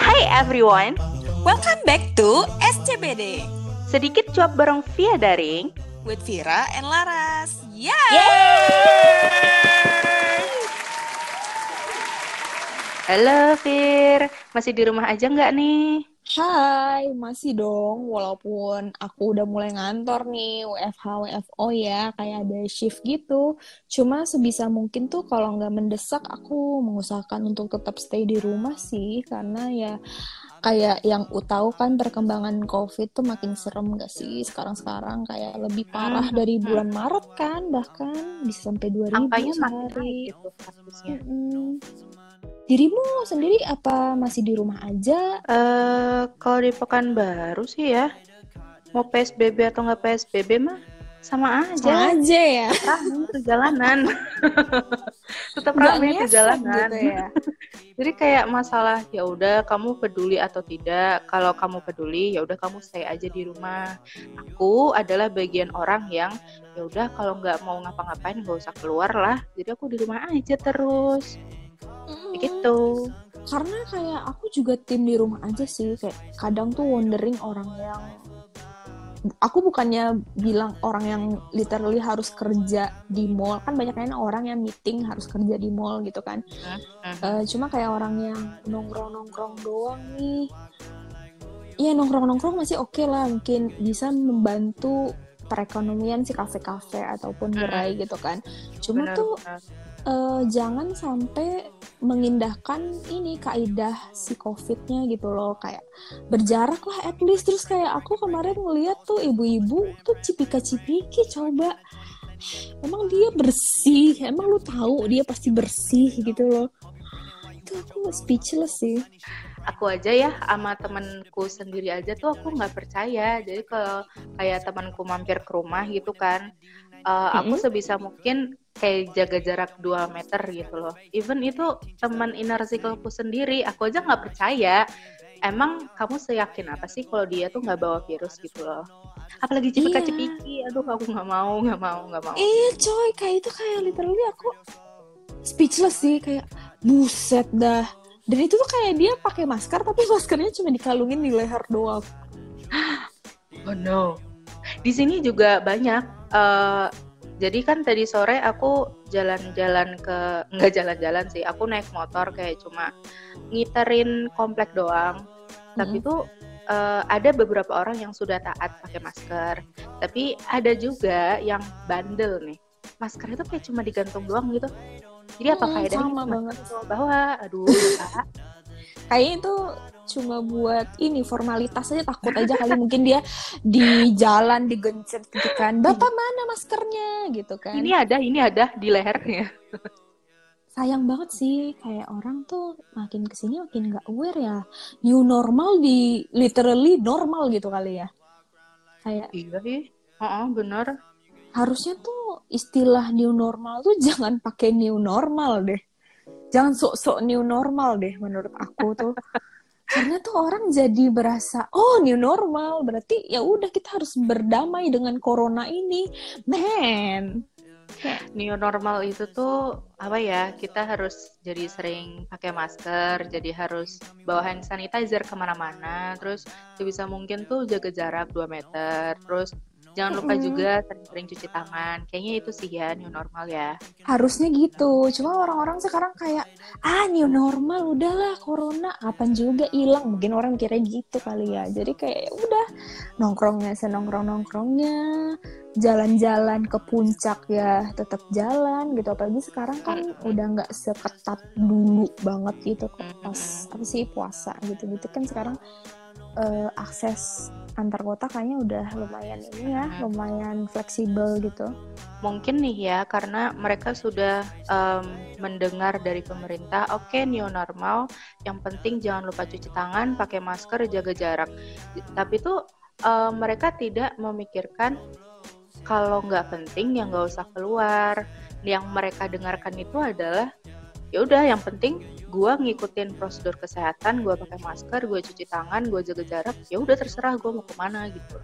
Hi everyone, Welcome back to SCBD sedikit cuap bareng via daring. with Vira and Laras. Yay! Halo Fir, masih di rumah aja nggak nih? Hai, masih dong. Walaupun aku udah mulai ngantor nih, WFH, WFO ya, kayak ada shift gitu. Cuma sebisa mungkin tuh kalau nggak mendesak, aku mengusahakan untuk tetap stay di rumah sih. Karena ya kayak yang tahu kan perkembangan COVID tuh makin serem gak sih sekarang-sekarang kayak lebih parah Hmm, dari hmm. bulan Maret kan, bahkan bisa sampai 2000 Angkanya makin sehari. naik gitu kasusnya. Mm-mm. Dirimu sendiri apa masih di rumah aja? Eh, kalau di Pekanbaru sih ya, mau PSBB atau nggak PSBB mah sama aja. Sama aja ya. Ramai perjalanan. Tetap Nggak ramai perjalanan. gitu ya. Jadi kayak masalah ya udah kamu peduli atau tidak. Kalau kamu peduli ya udah kamu stay aja di rumah. Aku adalah bagian orang yang ya udah kalau nggak mau ngapa-ngapain nggak usah keluar lah. Jadi aku di rumah aja terus. Mm-mm. Begitu. Karena kayak aku juga tim di rumah aja sih. Kayak kadang tuh wondering orang yang aku bukannya bilang orang yang literally harus kerja di mall kan banyak kan orang yang meeting harus kerja di mall gitu kan. Eh, cuma kayak orang yang nongkrong nongkrong doang nih Iya nongkrong nongkrong masih oke lah mungkin bisa membantu perekonomian si kafe-kafe ataupun Mm. gerai gitu kan cuma Benar, tuh eh, jangan sampai mengindahkan ini kaidah si COVID-nya gitu loh. Kayak berjarak lah at least. Terus kayak aku kemarin ngeliat tuh ibu-ibu tuh cipika-cipiki coba. Emang dia bersih? Emang lu tahu dia pasti bersih gitu loh? Itu aku speechless sih. Aku aja ya sama temenku sendiri aja tuh aku nggak percaya. Jadi kalau kayak temanku mampir ke rumah gitu kan. Eh, aku Mm-mm. sebisa mungkin kayak jaga jarak 2 meter gitu loh. Even itu teman inner circleku sendiri aku aja nggak percaya. Emang kamu seyakin apa sih kalau dia tuh nggak bawa virus gitu loh? Apalagi cipika cipiki aduh aku nggak mau nggak mau nggak mau. Iya coy kayak itu kayak literally aku speechless sih kayak buset dah. Dan itu tuh kayak dia pakai masker tapi maskernya cuma dikalungin di leher doang. Oh no. Di sini juga banyak. eh, jadi kan tadi sore aku jalan-jalan ke nggak jalan-jalan sih. Aku naik motor kayak cuma ngiterin komplek doang. Tapi Mm-mm. tuh eh, ada beberapa orang yang sudah taat pakai masker. Tapi ada juga yang bandel nih. Maskernya tuh kayak cuma digantung doang gitu. Jadi apa Mm-mm, faedahnya sama banget. bawa? Aduh, Kak. kayaknya itu cuma buat ini formalitas aja takut aja kali mungkin dia di jalan digencet gitu kan. Bapak mana maskernya? Gitu kan. Ini ada, ini ada di lehernya. sayang banget sih kayak orang tuh makin ke sini makin nggak aware ya. New normal di literally normal gitu kali ya. Kayak Iya sih. Heeh, bener. harusnya tuh istilah new normal tuh jangan pakai new normal deh. Jangan sok-sok new normal deh menurut aku tuh karena tuh orang jadi berasa oh new normal. Berarti ya udah kita harus berdamai dengan corona ini. Man. New normal itu tuh apa ya kita harus jadi sering pakai masker jadi harus bawa hand sanitizer ke mana-mana terus sebisa mungkin tuh jaga jarak 2 meter terus jangan lupa juga sering-sering cuci tangan. Kayaknya itu sih ya new normal ya. Harusnya gitu. Cuma orang-orang sekarang kayak ah new normal udahlah corona. Kapan juga hilang? Mungkin orang kira gitu kali ya. Jadi kayak ya udah nongkrongnya senongkrong nongkrongnya jalan-jalan ke puncak ya tetap jalan gitu. Apalagi sekarang kan udah nggak seketat dulu banget gitu pas apa sih puasa gitu gitu kan sekarang eh, akses antar kota kayaknya udah lumayan ini ya lumayan fleksibel gitu. Mungkin nih ya karena mereka sudah em, mendengar dari pemerintah oke new normal yang penting jangan lupa cuci tangan pakai masker jaga jarak. Tapi tuh em, mereka tidak memikirkan kalau nggak penting ya nggak usah keluar. Yang mereka dengarkan itu adalah ya udah yang penting gua ngikutin prosedur kesehatan gua pakai masker gua cuci tangan gua jaga jarak ya udah terserah gua mau ke mana gitu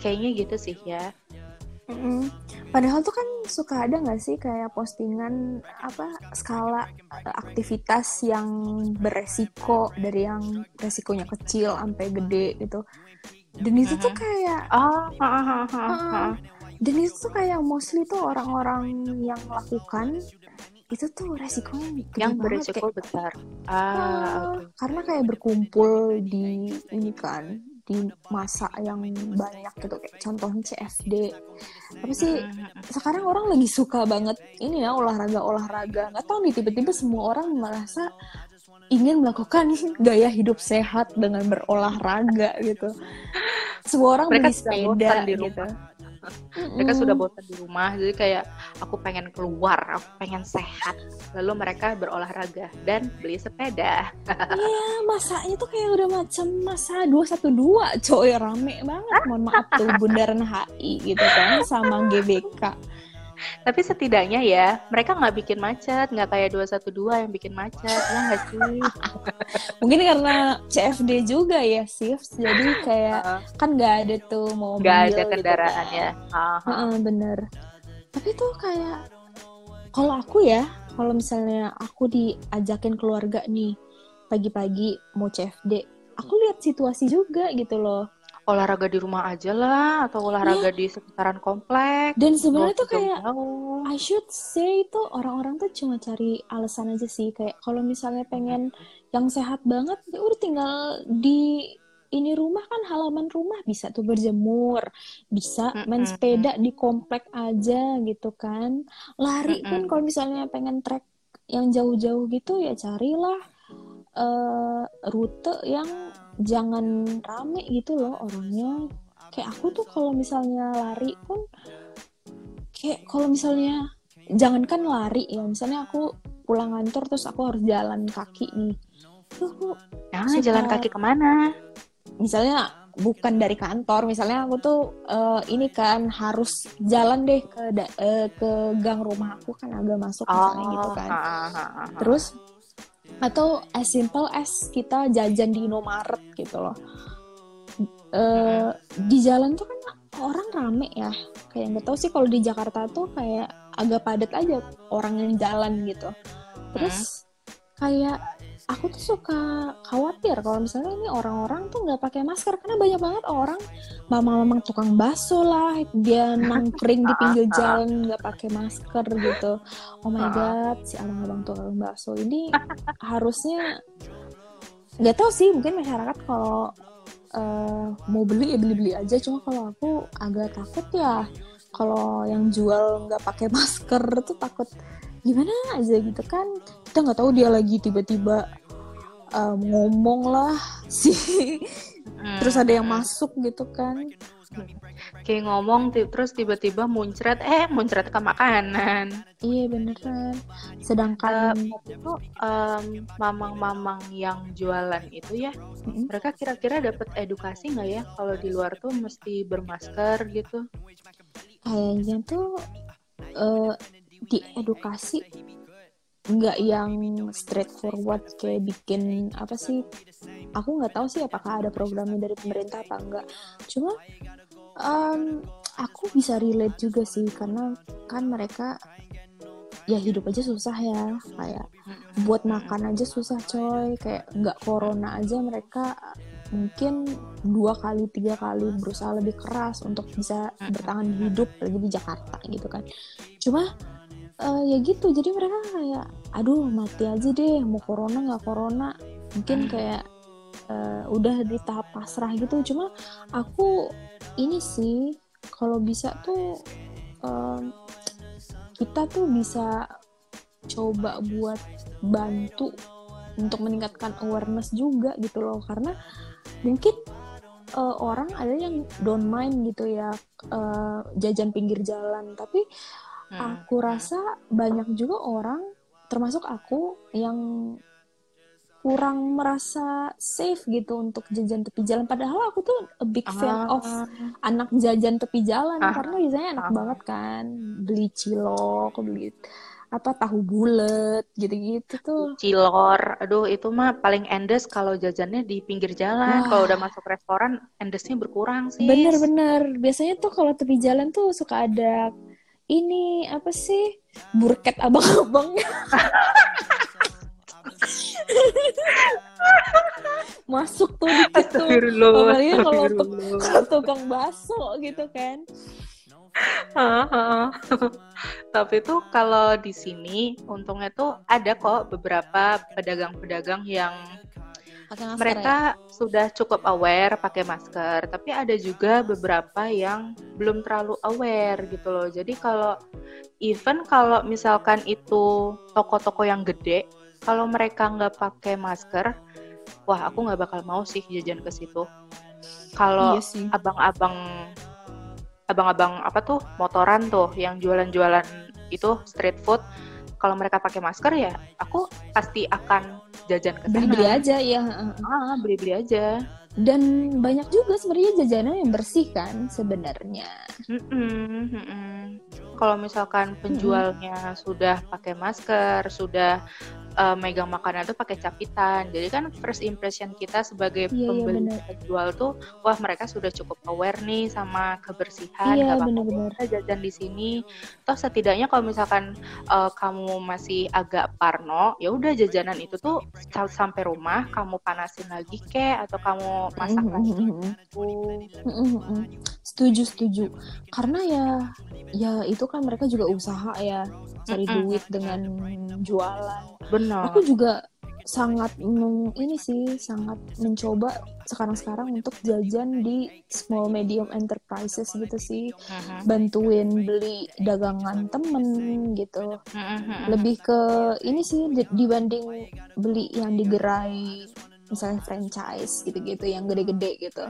kayaknya gitu sih ya Mm-mm. Padahal tuh kan suka ada nggak sih kayak postingan apa skala eh, aktivitas yang beresiko dari yang resikonya kecil sampai gede gitu. Dan itu tuh kayak ah. dan itu tuh kayak mostly tuh orang-orang yang lakukan itu tuh resikonya gede yang banget beresiko kayak besar. Ah, ah, oke. karena kayak berkumpul di ini kan di masa yang banyak gitu kayak contohnya CFD apa sih sekarang orang lagi suka banget ini ya olahraga olahraga nggak tahu nih tiba-tiba semua orang merasa ingin melakukan gaya hidup sehat dengan berolahraga gitu. Semua orang Mereka beli sepeda di gitu Mereka sudah Mm-mm. bosan di rumah, jadi kayak aku pengen keluar, aku pengen sehat. Lalu mereka berolahraga dan beli sepeda. Iya, masanya tuh kayak udah macam masa 212, coy, rame banget. Mohon maaf tuh Bundaran HI gitu kan sama GBK. Tapi setidaknya ya, mereka nggak bikin macet, nggak kayak 212 yang bikin macet, ya nggak sih? Mungkin karena CFD juga ya, Sif. Jadi kayak Heeh. kan nggak ada tuh mobil Nggak ada gitu kendaraan kan. ya. Ah, ah. Heeh, bener. Tapi tuh kayak kalau aku ya, kalau misalnya aku diajakin keluarga nih pagi-pagi mau CFD, aku lihat situasi juga gitu loh. Olahraga di rumah aja lah, atau olahraga di sekitaran komplek. Dan sebenarnya tuh kayak. I should say itu orang-orang tuh cuma cari alasan aja sih kayak kalau misalnya pengen yang sehat banget ya udah tinggal di ini rumah kan halaman rumah bisa tuh berjemur bisa main sepeda di komplek aja gitu kan lari pun kalau misalnya pengen trek yang jauh-jauh gitu ya carilah eh, rute yang jangan rame gitu loh orangnya kayak aku tuh kalau misalnya lari pun kayak kalau misalnya jangankan lari ya misalnya aku pulang kantor terus aku harus jalan kaki nih tuh aku Nah, Suka- jalan kaki ke mana? misalnya bukan dari kantor misalnya aku tuh eh, ini kan harus jalan deh ke da- eh, ke gang rumah aku kan agak masuk misalnya gitu Oh, kan ah, ah, ah, ah. terus atau as simple as kita jajan di Indomaret gitu loh. Eh, di jalan tuh kan orang rame ya. Kayak nggak tahu sih kalau di Jakarta tuh kayak agak padat aja orang yang jalan gitu. Terus kayak aku tuh suka khawatir kalau misalnya ini orang-orang tuh nggak pakai masker karena banyak banget orang mama-mama tukang bakso lah dia nangkring di pinggir jalan nggak pakai masker gitu. Oh my god si abang-abang tukang bakso ini harusnya nggak tahu sih mungkin masyarakat kalau eh, mau beli ya beli-beli aja. Cuma kalau aku agak takut ya kalau yang jual nggak pakai masker tuh takut gimana aja gitu kan kita nggak tahu dia lagi tiba-tiba eh, ngomong lah sih Hmm, terus ada yang hmm. masuk gitu kan Kayak ngomong terus tiba-tiba muncrat, eh muncrat ke makanan. iya beneran sedangkan waktu itu em, mamang-mamang yang jualan itu ya, Mm-mm. mereka kira-kira dapat edukasi nggak ya kalau di luar tuh mesti bermasker gitu? kayaknya tuh eh, diedukasi nggak yang straightforward kayak bikin apa sih? Aku nggak tahu sih apakah ada programnya dari pemerintah apa enggak cuma em, aku bisa relate juga sih karena kan mereka ya hidup aja susah ya. Kayak buat makan aja susah coy. Kayak nggak corona aja mereka mungkin dua kali tiga kali berusaha lebih keras untuk bisa bertahan hidup lagi di Jakarta gitu kan. Cuma eh, ya gitu. Jadi mereka kayak aduh mati aja deh. Mau corona nggak corona. Mungkin Hmm. kayak eh, udah di tahap pasrah gitu. Cuma aku ini sih kalau bisa tuh em, kita tuh bisa coba buat bantu untuk meningkatkan awareness juga gitu loh. Karena mungkin eh, orang ada yang don't mind gitu ya eh, jajan pinggir jalan. Tapi Hmm. aku rasa banyak juga orang termasuk aku yang kurang merasa safe gitu untuk jajan tepi jalan padahal aku tuh a big fan of Ah, anak jajan tepi jalan Ah. karena biasanya enak Ah. banget kan beli cilok beli apa tahu bulat gitu-gitu tuh. Cilor, aduh itu mah paling endes kalau jajannya di pinggir jalan. Kalau udah masuk restoran, endesnya berkurang sih. Bener-bener. Biasanya tuh kalau tepi jalan tuh suka ada ini apa sih burket abang-abangnya. Masuk tuh dikit tuh. Astagfirullah, Apalagi kalau tukang bakso gitu kan. Tapi tuh kalau di sini untungnya tuh ada kok beberapa pedagang-pedagang yang Masker ya? mereka sudah cukup aware pakai masker, tapi ada juga beberapa yang belum terlalu aware gitu loh. Jadi kalau even kalau misalkan itu toko-toko yang gede, kalau mereka nggak pakai masker, wah aku nggak bakal mau sih jajan ke situ. Kalau Iya abang-abang abang-abang apa tuh motoran tuh yang jualan-jualan itu street food kalau mereka pakai masker ya aku pasti akan jajan ke sana Beli-beli aja ya. ah beli-beli aja Dan banyak juga sebenarnya jajanan yang bersih kan sebenarnya. Kalau misalkan penjualnya sudah pakai masker sudah eh, megang makanan tuh pakai capitan. Jadi kan first impression kita sebagai Iya, iya, pembeli benar. penjual tuh wah mereka sudah cukup aware nih sama kebersihan Iya, nggak apa-apa jajan di sini. Toh setidaknya kalau misalkan eh, kamu masih agak parno ya udah jajanan itu tuh sa- sampai rumah kamu panasin lagi kek atau kamu masak Mm, lagi mm, mm, mm. Mm, mm, mm. Setuju, setuju. Karena ya, ya itu kan mereka juga usaha ya cari Mm-mm. duit dengan jualan. benar Aku juga sangat meng- ini sih sangat mencoba sekarang-sekarang untuk jajan di small medium enterprises gitu sih Mhm, bantuin beli dagangan temen gitu mhm, mhm. lebih ke ini sih di- dibanding beli yang di gerai misalnya franchise gitu-gitu yang gede-gede gitu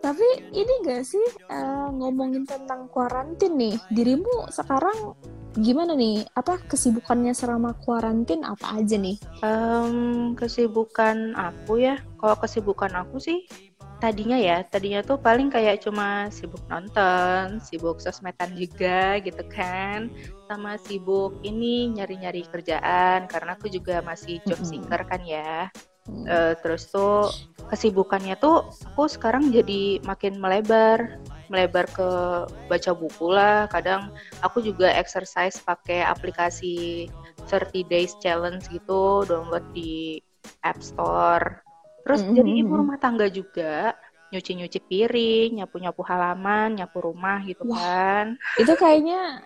tapi ini gak sih eh, ngomongin tentang kuarantin nih? Dirimu sekarang gimana nih? Apa kesibukannya selama kuarantin apa aja nih? Em, kesibukan aku ya, kalau kesibukan aku sih tadinya ya, tadinya tuh paling kayak cuma sibuk nonton, sibuk sosmedan juga gitu kan, sama sibuk ini nyari-nyari kerjaan karena aku juga masih job seeker kan ya. Hmm. Eh, terus tuh kesibukannya tuh aku sekarang jadi makin melebar, melebar ke baca buku lah. Kadang aku juga exercise pakai aplikasi 30 days challenge gitu, download di App Store. Terus Mhm, jadi ibu mhm. rumah tangga juga, nyuci-nyuci piring, nyapu-nyapu halaman, nyapu rumah gitu Wah. kan. itu kayaknya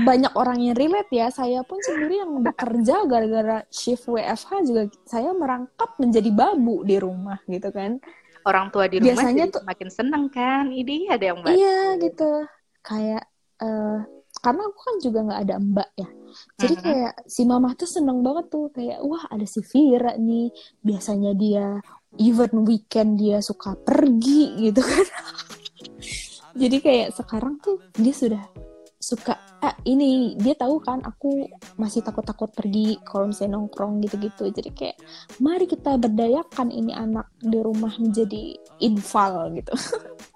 banyak orang yang relate ya saya pun sendiri yang bekerja gara-gara shift WFH juga saya merangkap menjadi babu di rumah gitu kan Orang tua di rumah Biasanya tuh- makin seneng kan. Ini ada yang bantu. Iya gitu. Kayak eh karena aku kan juga nggak ada mbak ya. Jadi Mhm. kayak si mama tuh seneng banget tuh kayak wah ada si Vira nih. Biasanya dia even weekend dia suka pergi gitu kan. Jadi kayak sekarang tuh dia sudah suka ah ini dia tahu kan aku masih takut-takut pergi kalau misalnya nongkrong gitu-gitu. Jadi kayak mari kita berdayakan ini anak di rumah menjadi infal gitu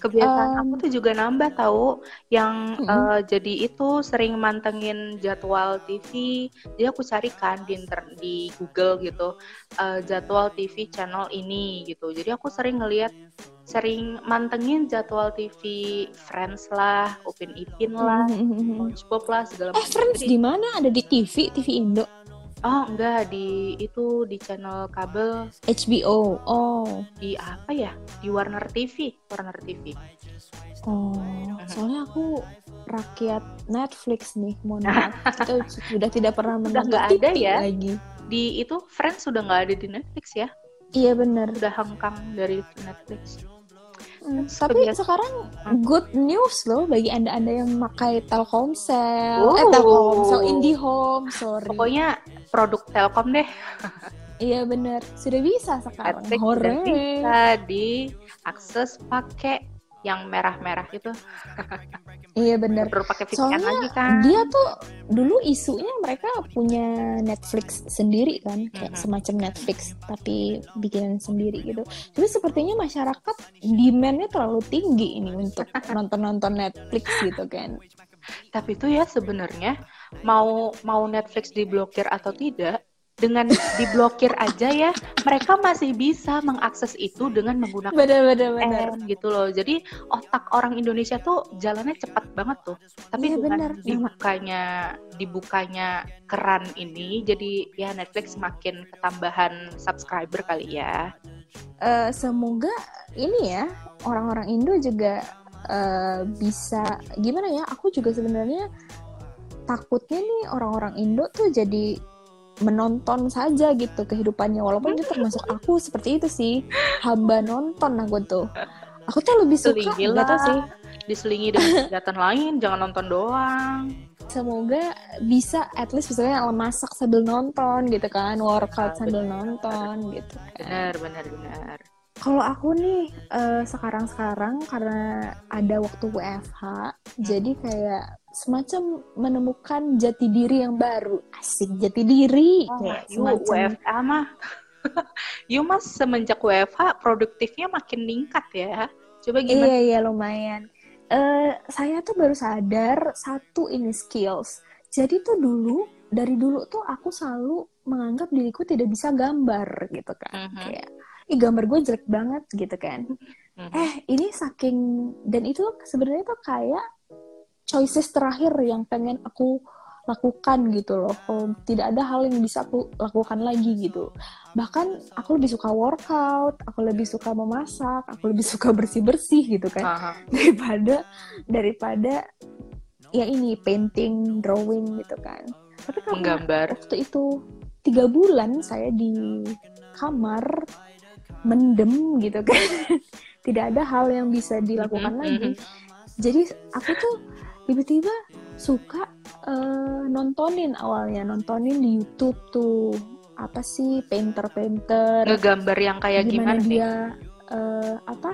Kebiasaan Em, aku tuh juga nambah tahu yang Mm-mm. eh, jadi itu sering mantengin jadwal TV. Jadi aku carikan di inter di Google gitu eh, jadwal TV channel ini gitu. Jadi aku sering ngeliat sering mantengin jadwal TV Friends lah, Upin Ipin lah, SpongeBob lah segala Eh, Friends Jadi- di mana? Ada di TV, TV Indo, Oh enggak di itu di channel kabel HBO. Oh, di apa ya? Di Warner TV, Warner TV. oh. Soalnya aku rakyat Netflix nih, mohon maaf. Kita sudah tidak pernah menonton ada TV ya? lagi. Di itu Friends sudah nggak ada di Netflix ya? Iya bener. udah hengkang dari Netflix. Hmm, Tapi kebiasa- sekarang good news loh bagi anda-anda yang memakai Telkomsel, eh Oh. Telkomsel, IndiHome, sorry. Pokoknya produk Telkom deh. Iya bener, sudah bisa sekarang. Hore. bisa diakses pakai yang merah-merah itu. Iya bener. Perlu pakai VPN Soalnya lagi kan? dia tuh dulu isunya mereka punya Netflix sendiri kan kayak Mhm. semacam Netflix tapi bikinan sendiri gitu tapi sepertinya masyarakat demandnya terlalu tinggi ini untuk nonton-nonton Netflix gitu kan Tapi itu ya sebenarnya mau mau Netflix diblokir atau tidak dengan diblokir aja ya mereka masih bisa mengakses itu dengan menggunakan benar benar benar. gitu loh. Jadi otak orang Indonesia tuh jalannya cepat banget tuh. Tapi Iya, dengan benar. dibukanya dibukanya keran ini jadi ya Netflix makin ketambahan subscriber kali ya. Eh, semoga ini ya orang-orang Indo juga eh, bisa gimana ya aku juga sebenarnya takutnya nih orang-orang Indo tuh jadi menonton saja gitu kehidupannya. Walaupun itu termasuk aku seperti itu sih. Hamba nonton aku tuh. Aku tuh lebih suka Selingi gak sih. Diselingi dengan kegiatan lain jangan nonton doang. Semoga bisa at least misalnya masak sambil nonton gitu kan workout Ah, sambil benar. nonton gitu kan. Benar benar benar. Kalau aku nih eh, sekarang-sekarang karena ada waktu WFH, jadi kayak semacam menemukan jati diri yang baru. Asik jati diri Oh, kayak semacam WFH mah yuk mas semenjak WFH produktifnya makin meningkat ya coba gimana Iya iya lumayan. Eh saya tuh baru sadar satu ini skills. Jadi tuh dulu dari dulu tuh aku selalu menganggap diriku tidak bisa gambar gitu kan. Mhm. Kayak ih gambar gue jelek banget gitu kan. Mhm. Eh ini saking dan itu sebenarnya tuh kayak choices terakhir yang pengen aku lakukan gitu loh. Kalau tidak ada hal yang bisa aku lakukan lagi gitu. Bahkan aku lebih suka workout, aku lebih suka memasak, aku lebih suka bersih-bersih gitu kan Aha. daripada daripada ya ini painting, drawing gitu kan. Tapi karena menggambar waktu itu tiga bulan saya di kamar mendem gitu kan tidak ada hal yang bisa dilakukan Mhm, lagi jadi aku tuh tiba-tiba suka eh, nontonin awalnya nontonin di YouTube tuh apa sih painter-painter ngegambar yang kayak gimana gimana nih dia eh, apa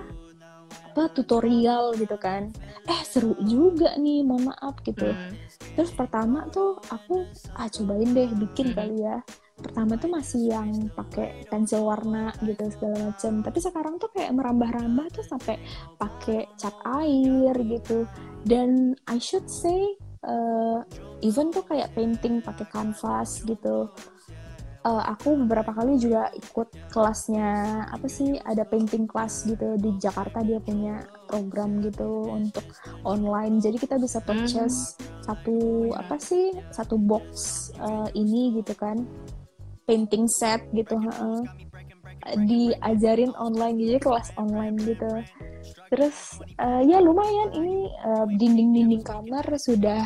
apa tutorial gitu kan eh seru juga nih mohon maaf gitu Hmm. Terus pertama tuh aku ah cobain deh bikin Mhm. kali ya. Pertama tuh masih yang pakai pensil warna gitu segala macam. Tapi sekarang tuh kayak merambah-rambah tuh sampai pakai cat air gitu. Dan I should say eh, even tuh kayak painting pakai kanvas gitu. Eh, aku beberapa kali juga ikut kelasnya apa sih ada painting class gitu di Jakarta dia punya program gitu untuk online jadi kita bisa purchase satu apa sih satu box eh, ini gitu kan painting set gitu heeh. Diajarin online jadi kelas online gitu. Terus eh, ya lumayan ini eh, dinding-dinding kamar sudah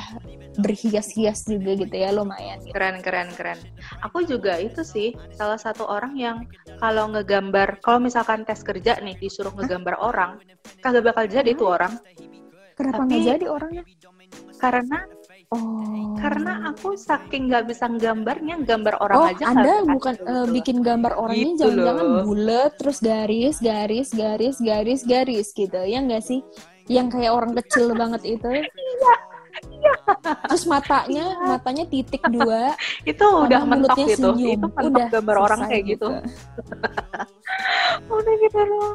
berhias-hias juga gitu ya lumayan gitu. keren keren keren. Aku juga itu sih salah satu orang yang kalau ngegambar kalau misalkan tes kerja nih disuruh ngegambar orang kagak bakal jadi tuh orang. Kenapa nggak jadi orangnya? karena oh. karena aku saking nggak bisa gambarnya gambar orang Oh, aja Anda kagak bukan gitu loh. bikin gambar orangnya Gitu jangan-jangan bulat terus garis, garis, garis, garis, garis gitu. Ya enggak sih? Yang kayak orang kecil banget itu. Iya, Terus matanya, matanya titik dua, itu udah mentok mulutnya gitu. senyum. itu mentok Udah gambar orang kayak gitu. Udah gitu loh.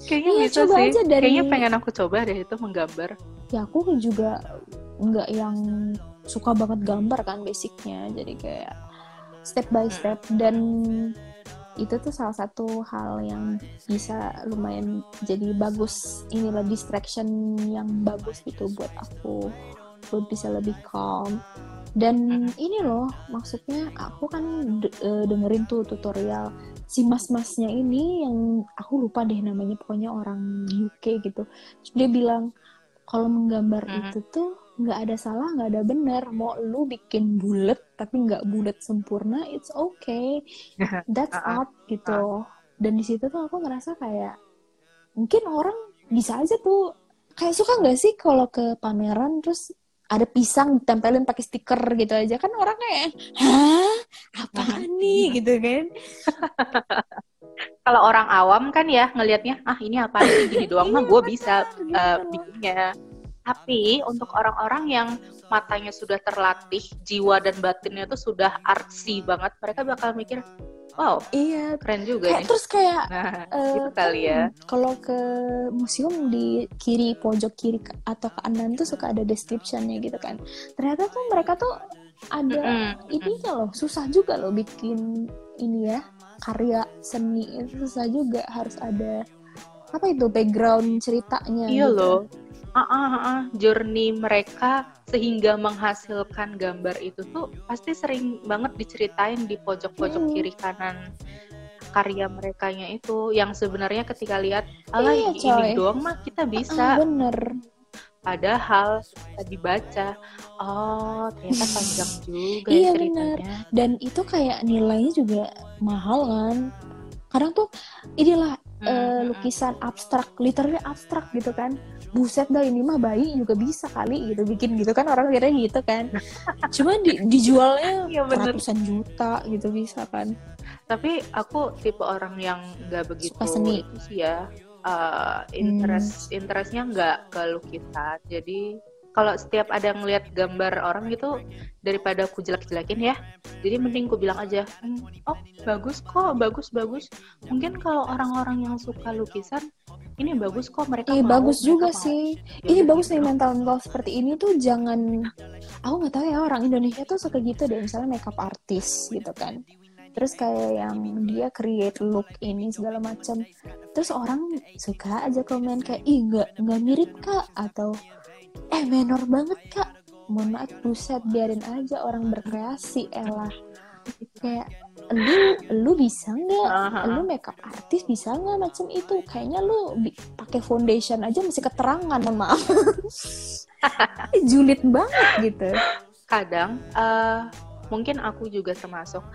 Kayaknya Iya, bisa coba sih. aja dari- kayaknya pengen aku coba deh itu menggambar. Ya aku juga nggak yang suka banget gambar kan basicnya. Jadi kayak step by Hmm. step dan itu tuh salah satu hal yang bisa lumayan jadi bagus inilah distraction yang bagus gitu buat aku buat bisa lebih calm dan Hmm. ini loh maksudnya aku kan eh, dengerin tuh tutorial si mas-masnya ini yang aku lupa deh namanya pokoknya orang UK gitu dia bilang kalau menggambar Mhm. itu tuh nggak ada salah nggak ada benar. Mau lu bikin bulat tapi nggak bulat sempurna it's okay. That's art gitu. Dan di situ tuh aku ngerasa kayak mungkin orang bisa aja tuh kayak suka nggak sih kalau ke pameran terus ada pisang ditempelin pakai stiker gitu aja? Kan orang kayak hah? Apaan nih? Gitu kan. Kalau orang awam kan ya ngelihatnya ah ini apa sih? Gini doang mah gue bisa eh, bikinnya tapi untuk orang-orang yang matanya sudah terlatih jiwa dan batinnya tuh sudah artsy banget mereka bakal mikir wow iya keren juga kayak nih terus kayak nah Eh, gitu kali ya kan Kalau ke museum di kiri pojok kiri atau ke kanan tuh suka ada descriptionnya gitu kan. Ternyata tuh mereka tuh ada Mm-mm. ininya loh susah juga loh bikin ini ya karya seni itu susah juga harus ada apa itu background ceritanya Iya gitu. loh. Ah, ah, ah. journey mereka sehingga menghasilkan gambar itu tuh pasti sering banget diceritain di pojok-pojok Hmm. kiri kanan karya merekanya itu yang sebenarnya ketika lihat alah Iya, ini coy. doang mah kita bisa bener padahal tadi baca oh ternyata panjang juga ya Iya, ceritanya dan itu kayak nilainya juga mahal kan kadang tuh inilah Hmm, hmm. lukisan abstrak literally abstrak gitu kan buset dah ini mah bayi juga bisa kali gitu bikin gitu kan orang kira gitu kan cuma di, dijualnya Iya, bener. ratusan juta gitu bisa kan tapi aku tipe orang yang nggak begitu Suka seni. itu sih ya uh, interest interestnya nggak ke lukisan jadi kalau setiap ada ngelihat gambar orang gitu daripada aku jelek-jelekin ya jadi mending aku bilang aja "Hmm, oh bagus kok bagus bagus mungkin kalau orang-orang yang suka lukisan ini bagus kok mereka Eh mau, bagus mereka juga mau." sih. Ya Ini bagus nih gitu. mental-mental seperti ini tuh jangan aku nggak tahu ya orang Indonesia tuh suka gitu deh misalnya makeup artist gitu kan. Terus kayak yang dia create look ini segala macam. Terus orang suka aja komen kayak ih nggak nggak mirip kak atau eh menor banget kak. Mohon maaf buset biarin aja orang berkreasi elah. Kayak lu lu bisa nggak? Lu makeup artist bisa nggak macam itu? Kayaknya lu bi- pakai foundation aja masih keterangan mohon maaf. Julid banget gitu. Kadang eh, mungkin aku juga termasuk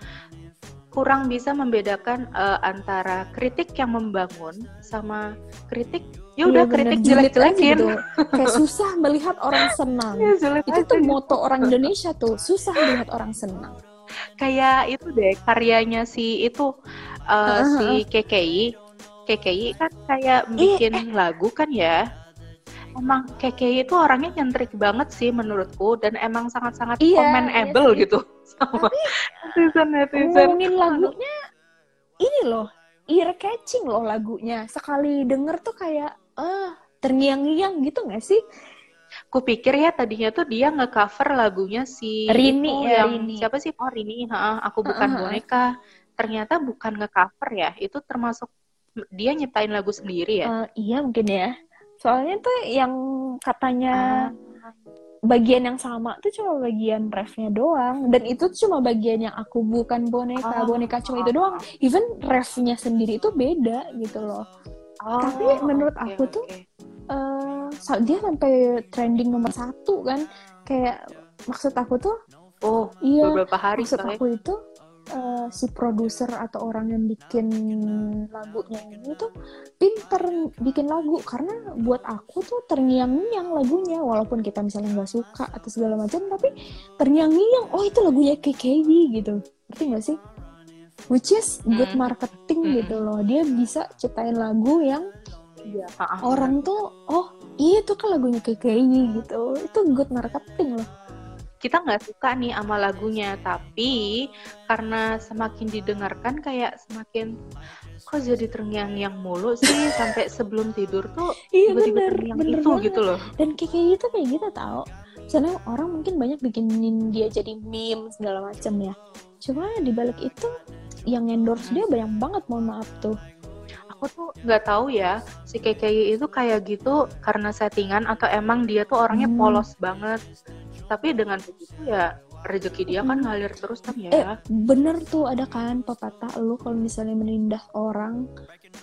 kurang bisa membedakan eh, antara kritik yang membangun sama kritik ya udah kritik jelek-jelekin. gitu. kayak susah melihat orang senang. Ya, jelek itu tuh gitu. moto orang Indonesia tuh susah melihat orang senang. Kayak itu deh karyanya si itu eh, Heeh, si KKI KKI kan kayak Iya, bikin lagu kan ya? Emang KKI itu orangnya nyentrik banget sih menurutku dan emang sangat-sangat Iya, commentable iya gitu sama netizen netizen ngomongin lagunya ini loh ear catching loh lagunya. Sekali denger tuh kayak ah terngiang-ngiang gitu nggak sih Kupikir ya tadinya tuh dia nge-cover lagunya si Rini itu ya, yang Rini. siapa sih? Oh Rini, ha, aku bukan ha, ha. boneka. Ternyata bukan nge-cover ya. Itu termasuk dia nyiptain lagu sendiri ya. Eh, iya mungkin ya soalnya tuh yang katanya Ah. bagian yang sama tuh cuma bagian refnya doang dan itu cuma bagian yang aku bukan boneka Oh. boneka cuma itu doang even refnya sendiri itu beda gitu loh Oh, Tapi menurut oke, aku tuh, oke. eh sa- dia sampai trending nomor satu kan. Kayak maksud aku tuh oh iya beberapa hari maksud soalnya. aku itu eh, si produser atau orang yang bikin lagunya ini tuh pinter bikin lagu. Karena buat aku tuh terngiang-ngiang lagunya. Walaupun kita misalnya nggak suka atau segala macam tapi terngiang-ngiang oh itu lagunya KKI gitu. Ngerti nggak sih which is good Hmm. marketing Hmm. gitu loh dia bisa ciptain lagu yang ha. orang tuh oh iya itu kan lagunya KKI gitu itu good marketing loh kita nggak suka nih sama lagunya, tapi karena semakin didengarkan kayak semakin kok jadi terngiang-ngiang mulu sih sampai sebelum tidur tuh iya tiba-tiba bener terngiang bener itu banget. gitu loh. dan KKI itu kayak gitu tau Soalnya orang mungkin banyak bikinin dia jadi meme segala macam ya cuma dibalik itu yang endorse dia banyak banget mohon maaf tuh Aku tuh nggak tahu ya si KKI itu kayak gitu karena settingan atau emang dia tuh orangnya Hmm. polos banget. Tapi dengan begitu ya rezeki dia kan Hmm. ngalir terus kan ya. eh bener tuh ada kan pepatah lu kalau misalnya menindas orang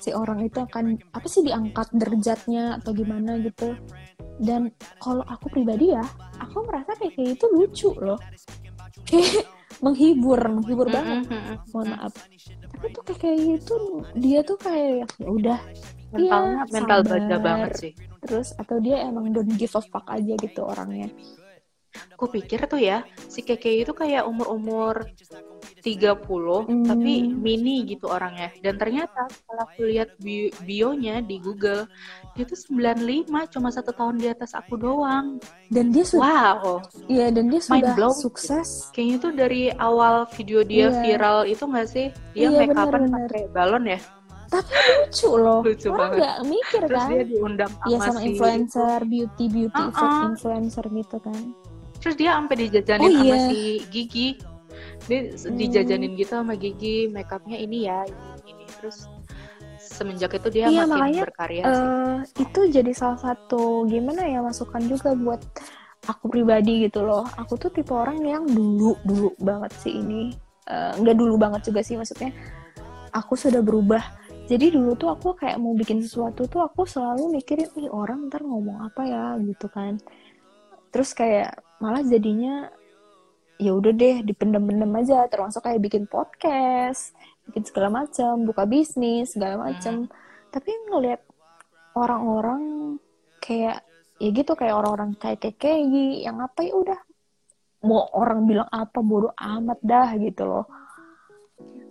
si orang itu akan apa sih diangkat derajatnya atau gimana gitu dan kalau aku pribadi ya aku merasa kayak kayak itu lucu loh kayak menghibur menghibur banget. Mm-mm, mm-mm. mohon maaf. Tapi tuh kayak kayak gitu dia tuh kayak ya udah. Mentalnya Iya, mental baja banget sih. terus atau dia emang don't give a fuck aja gitu orangnya Aku pikir tuh ya si KKI itu kayak umur-umur 30 Hmm. tapi mini gitu orangnya. Dan ternyata kalau aku lihat bi- bionya di Google dia tuh 95 cuma satu tahun di atas aku doang. dan dia sudah Wow. iya dan dia Mind sudah blown. sukses Kayaknya tuh dari awal video dia Iya. viral itu nggak sih? Dia Iya, make upan pakai balon ya. tapi lucu loh Lucu orang banget. nggak mikir Terus kan dia diundang Iya sama, sama si influencer beauty beauty Uh-uh. influencer gitu kan terus dia sampai dijajanin Oh, sama iya. si Gigi dia Hmm. dijajanin gitu sama Gigi makeupnya ini ya ini, ini. terus semenjak itu dia Iya, makin makanya, berkarya sih eh itu jadi salah satu gimana ya masukan juga buat aku pribadi gitu loh. Aku tuh tipe orang yang dulu dulu banget sih ini. Eh, nggak dulu banget juga sih maksudnya. Aku sudah berubah. Jadi dulu tuh aku kayak mau bikin sesuatu tuh aku selalu mikirin ih orang ntar ngomong apa ya gitu kan. Terus kayak malah jadinya ya udah deh dipendem-pendem aja. Termasuk kayak bikin podcast, bikin segala macam, buka bisnis segala macam. Tapi ngelihat orang-orang kayak ya gitu kayak orang-orang kayak KKI yang apa ya udah. Mau orang bilang apa bodoh amat dah gitu loh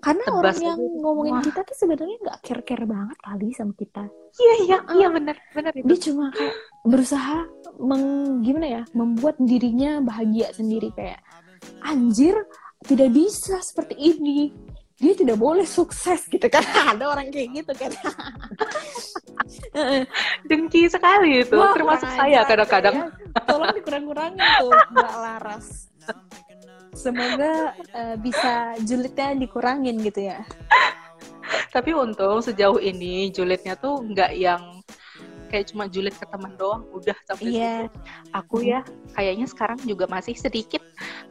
karena Tebas orang yang aja. ngomongin Wah. kita tuh sebenarnya nggak care-care banget kali sama kita iya iya Ah. iya benar benar itu dia cuma kayak berusaha meng, gimana ya membuat dirinya bahagia sendiri kayak anjir tidak bisa seperti ini dia tidak boleh sukses gitu kan ada orang kayak gitu kan dengki sekali itu Wah, termasuk saya kadang-kadang ya. Tolong dikurang-kurangin tuh, Mbak Laras. Semoga eh, bisa julidnya dikurangin gitu ya. tapi untung sejauh ini julidnya tuh nggak yang kayak cuma julid ke teman doang udah sampai Iya. situ aku ya kayaknya sekarang juga masih sedikit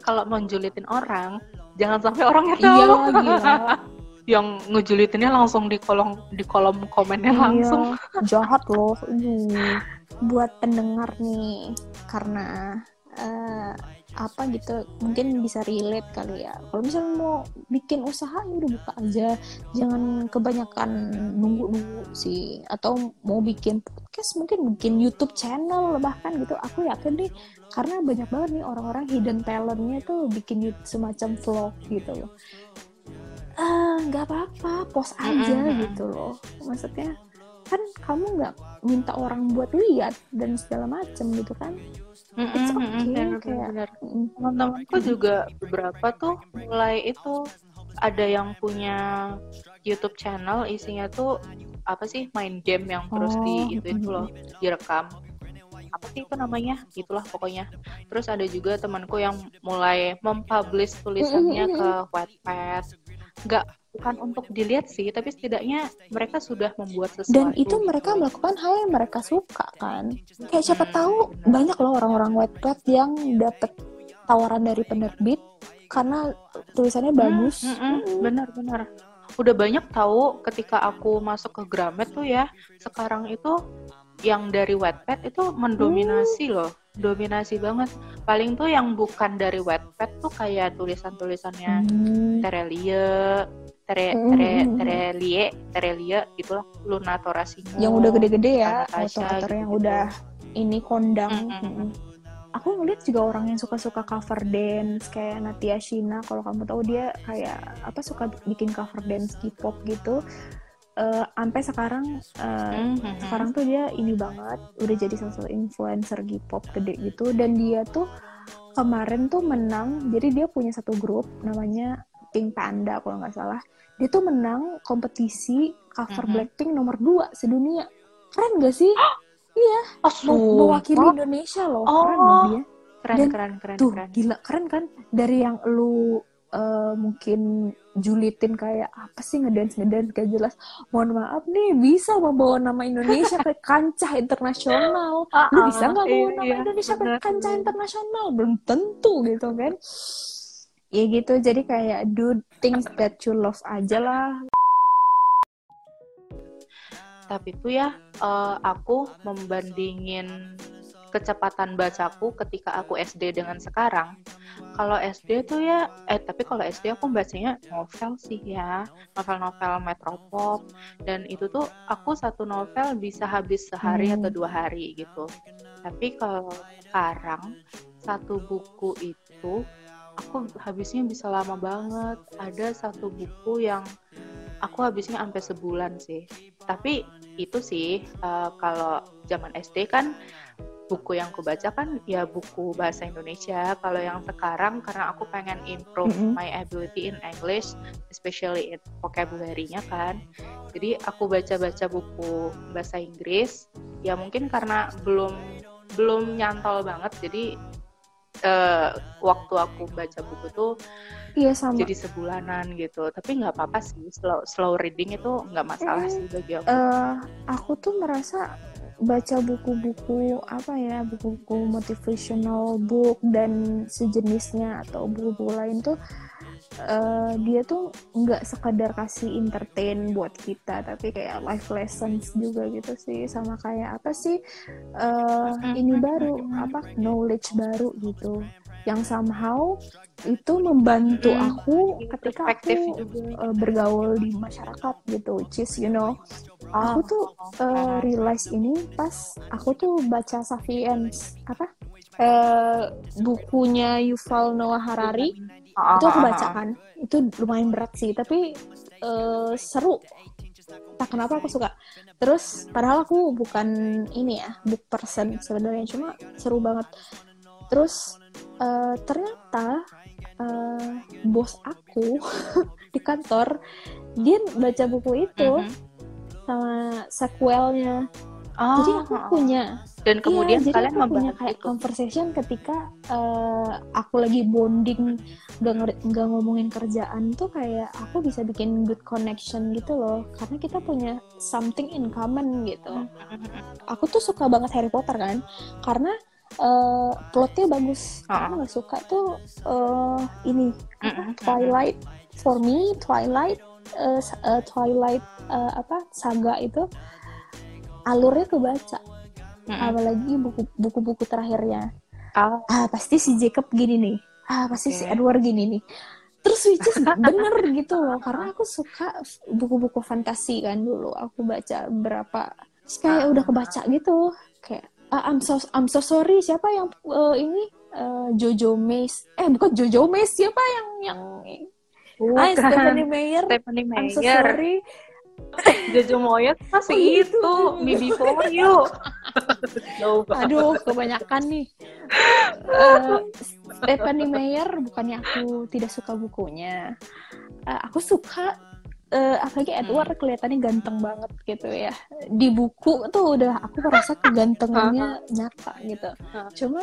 kalau mau julitin orang jangan sampai orangnya tahu Iya, gila. yang ngejulitinnya langsung di kolom di kolom komennya langsung Iya, jahat loh. Buat pendengar nih, karena eh, apa gitu, mungkin bisa relate kali ya. Kalau misalnya mau bikin usaha, ya udah buka aja. Jangan kebanyakan nunggu-nunggu sih. Atau mau bikin podcast, mungkin bikin YouTube channel bahkan gitu. Aku yakin deh, karena banyak banget nih orang-orang hidden talentnya tuh bikin YouTube semacam vlog gitu loh. Eh, nggak apa-apa, post aja Mm-mm. gitu loh. Maksudnya kan kamu nggak minta orang buat lihat dan segala macem gitu kan? It's okay, kayak- teman-temanku juga beberapa tuh mulai itu ada yang punya YouTube channel isinya tuh apa sih main game yang terus Oh, di itu itu loh direkam. Apa sih itu namanya? Itulah pokoknya. Terus ada juga temanku yang mulai mempublish tulisannya ke Wattpad. Nggak bukan untuk dilihat sih tapi setidaknya mereka sudah membuat sesuatu dan itu mereka melakukan hal yang mereka suka kan kayak siapa Hmm, tahu banyak loh orang-orang Wattpad yang dapat tawaran dari penerbit karena tulisannya bagus Hmm, Mm. benar-benar. Udah banyak tahu ketika aku masuk ke Gramet tuh ya, sekarang itu yang dari Wattpad itu mendominasi Hmm. loh, dominasi banget. Paling tuh yang bukan dari Wattpad tuh kayak tulisan-tulisannya Hmm. Terelie, Tere, Mm, Tere, mm, mm. Terelie, Terelie gitulah, Luna Torasimo. yang udah gede-gede ya Natasha, author-author yang gitu-gitu. udah ini kondang Mm-mm. Mm-mm. aku ngeliat juga orang yang suka-suka cover dance kayak Natia Shina kalau kamu tahu dia kayak apa suka bikin cover dance K-pop gitu Eh, sampai sekarang eh, Mhm. sekarang tuh dia ini banget udah jadi salah satu influencer K-pop gede gitu dan dia tuh kemarin tuh menang jadi dia punya satu grup namanya Pink Panda kalau nggak salah. Dia tuh menang kompetisi cover Mhm. Blackpink nomor 2 sedunia. Keren gak sih? Oh, Mau- mewakili sumpah. Indonesia loh. Oh. keren dong dia. Keren, Dan keren, keren, tuh keren. gila keren kan dari yang lu eh, mungkin julitin kayak apa sih ngedance ngedance gak jelas. Mohon maaf nih bisa membawa nama Indonesia ke kancah internasional. Lu bisa nggak bawa Iya, nama iya, Indonesia ke kancah internasional? Belum tentu gitu kan ya gitu jadi kayak do things that you love aja lah. Tapi itu ya eh, aku membandingin kecepatan bacaku ketika aku SD dengan sekarang. Kalau SD tuh ya eh tapi kalau SD aku bacanya novel sih ya. Novel-novel metropop. Dan itu tuh aku satu novel bisa habis sehari Hmm. atau dua hari gitu. Tapi kalau sekarang satu buku itu aku habisnya bisa lama banget. Ada satu buku yang aku habisnya sampai sebulan sih. Tapi itu sih eh, kalau zaman SD kan buku yang aku baca kan ya buku bahasa Indonesia. Kalau yang sekarang karena aku pengen improve Mm-mm. my ability in English especially in vocabulary-nya kan. Jadi aku baca-baca buku bahasa Inggris. Ya mungkin karena belum belum nyantol banget jadi uh, waktu aku baca buku tuh iya sama. jadi sebulanan gitu. Tapi nggak apa-apa sih slow slow reading itu nggak masalah sih bagi aku. Eh, aku tuh merasa baca buku-buku apa ya buku-buku motivational book dan sejenisnya atau buku-buku lain tuh eh, dia tuh nggak sekadar kasih entertain buat kita tapi kayak life lessons juga gitu sih. Sama kayak apa sih? Eh, ini baru apa knowledge baru gitu. Yang somehow itu membantu aku ketika aku eh, bergaul di masyarakat gitu which is you know aku tuh oh, eh, realize ini pas aku tuh baca Sapiens apa? Eh, bukunya Yuval Noah Harari oh, itu aku oh, baca kan. Itu lumayan berat sih tapi eh, seru. Tak kenapa aku suka. Terus padahal aku bukan ini ya book person sebenarnya cuma seru banget. Terus eh, ternyata eh, bos aku di kantor dia baca buku itu Mhm. sama sequelnya Oh, jadi aku oh, oh. punya dan kemudian Iya, kalian aku punya kayak itu conversation ketika eh, aku lagi bonding gak, gak ngomongin kerjaan tuh kayak aku bisa bikin good connection gitu loh karena kita punya something in common gitu aku tuh suka banget Harry Potter kan karena eh, plotnya bagus Ah. aku nggak suka tuh eh, ini. Twilight for me Twilight sa- eh, Twilight eh, apa saga itu alurnya kebaca. Mhm. apalagi buku buku-buku terakhirnya. Oh, ah pasti si Jacob gini nih. Ah pasti si Oke. Edward gini nih. Terus which is bener gitu loh karena aku suka buku-buku fantasi kan dulu. Aku baca berapa terus kayak udah kebaca gitu. Kayak ah, I'm so I'm so sorry siapa yang eh, ini? Eh, Jojo Mace. Eh bukan Jojo Mace siapa yang yang ah bukan. Stephanie Meyer. Stephanie I'm so Meyer. sorry Jojo Moyes masih itu Me Before You. Aduh, kebanyakan nih. Eh, Stephanie Meyer, bukannya aku tidak suka bukunya. Eh, aku suka, eh, apalagi Edward kelihatannya ganteng banget gitu ya. Di buku tuh udah aku merasa kegantengannya nyata gitu. Cuma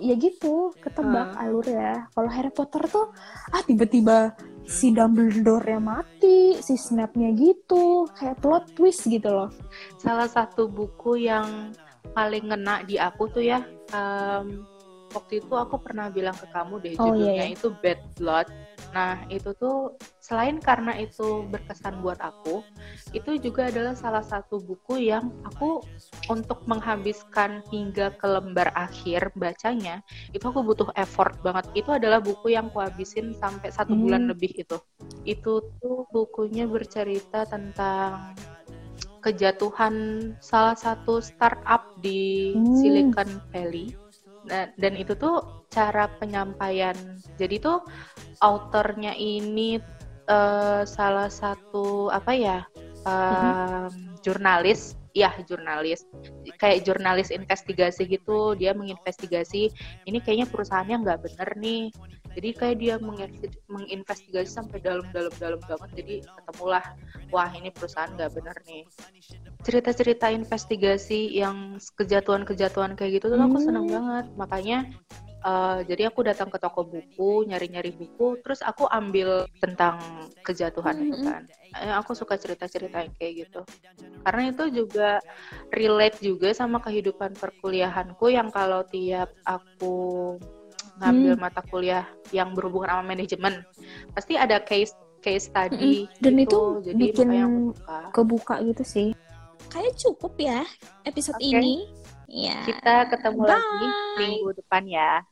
ya gitu, ketebak alur ya. Kalau Harry Potter tuh, ah tiba-tiba si Dumbledore-nya mati, si Snape-nya gitu, kayak plot twist gitu loh. salah satu buku yang paling ngena di aku tuh ya em, waktu itu aku pernah bilang ke kamu deh Oh, judulnya iya, iya. itu Bad Blood nah itu tuh selain karena itu berkesan buat aku itu juga adalah salah satu buku yang aku untuk menghabiskan hingga ke lembar akhir bacanya itu aku butuh effort banget itu adalah buku yang kuhabisin sampai satu Hmm. bulan lebih itu itu tuh bukunya bercerita tentang kejatuhan salah satu startup di Hmm. Silicon Valley. Nah, dan itu tuh cara penyampaian. Jadi tuh autornya ini eh, salah satu apa ya em, jurnalis, ya jurnalis, kayak jurnalis investigasi gitu. Dia menginvestigasi ini kayaknya perusahaannya nggak bener nih. Jadi kayak dia menginvesti- menginvestigasi sampai dalam-dalam-dalam banget. Jadi ketemulah wah ini perusahaan nggak bener nih cerita-cerita investigasi yang kejatuhan-kejatuhan kayak gitu tuh aku seneng Hmm. banget makanya eh, jadi aku datang ke toko buku nyari-nyari buku terus aku ambil tentang kejatuhan itu Hmm. kan Eh, aku suka cerita-cerita yang kayak gitu karena itu juga relate juga sama kehidupan perkuliahanku yang kalau tiap aku ngambil Hmm. mata kuliah yang berhubungan sama manajemen pasti ada case case study Dan gitu. itu jadi bikin suka. kebuka gitu sih. Kayak cukup ya episode Oke. ini. Ya. kita ketemu lagi Bye. minggu depan ya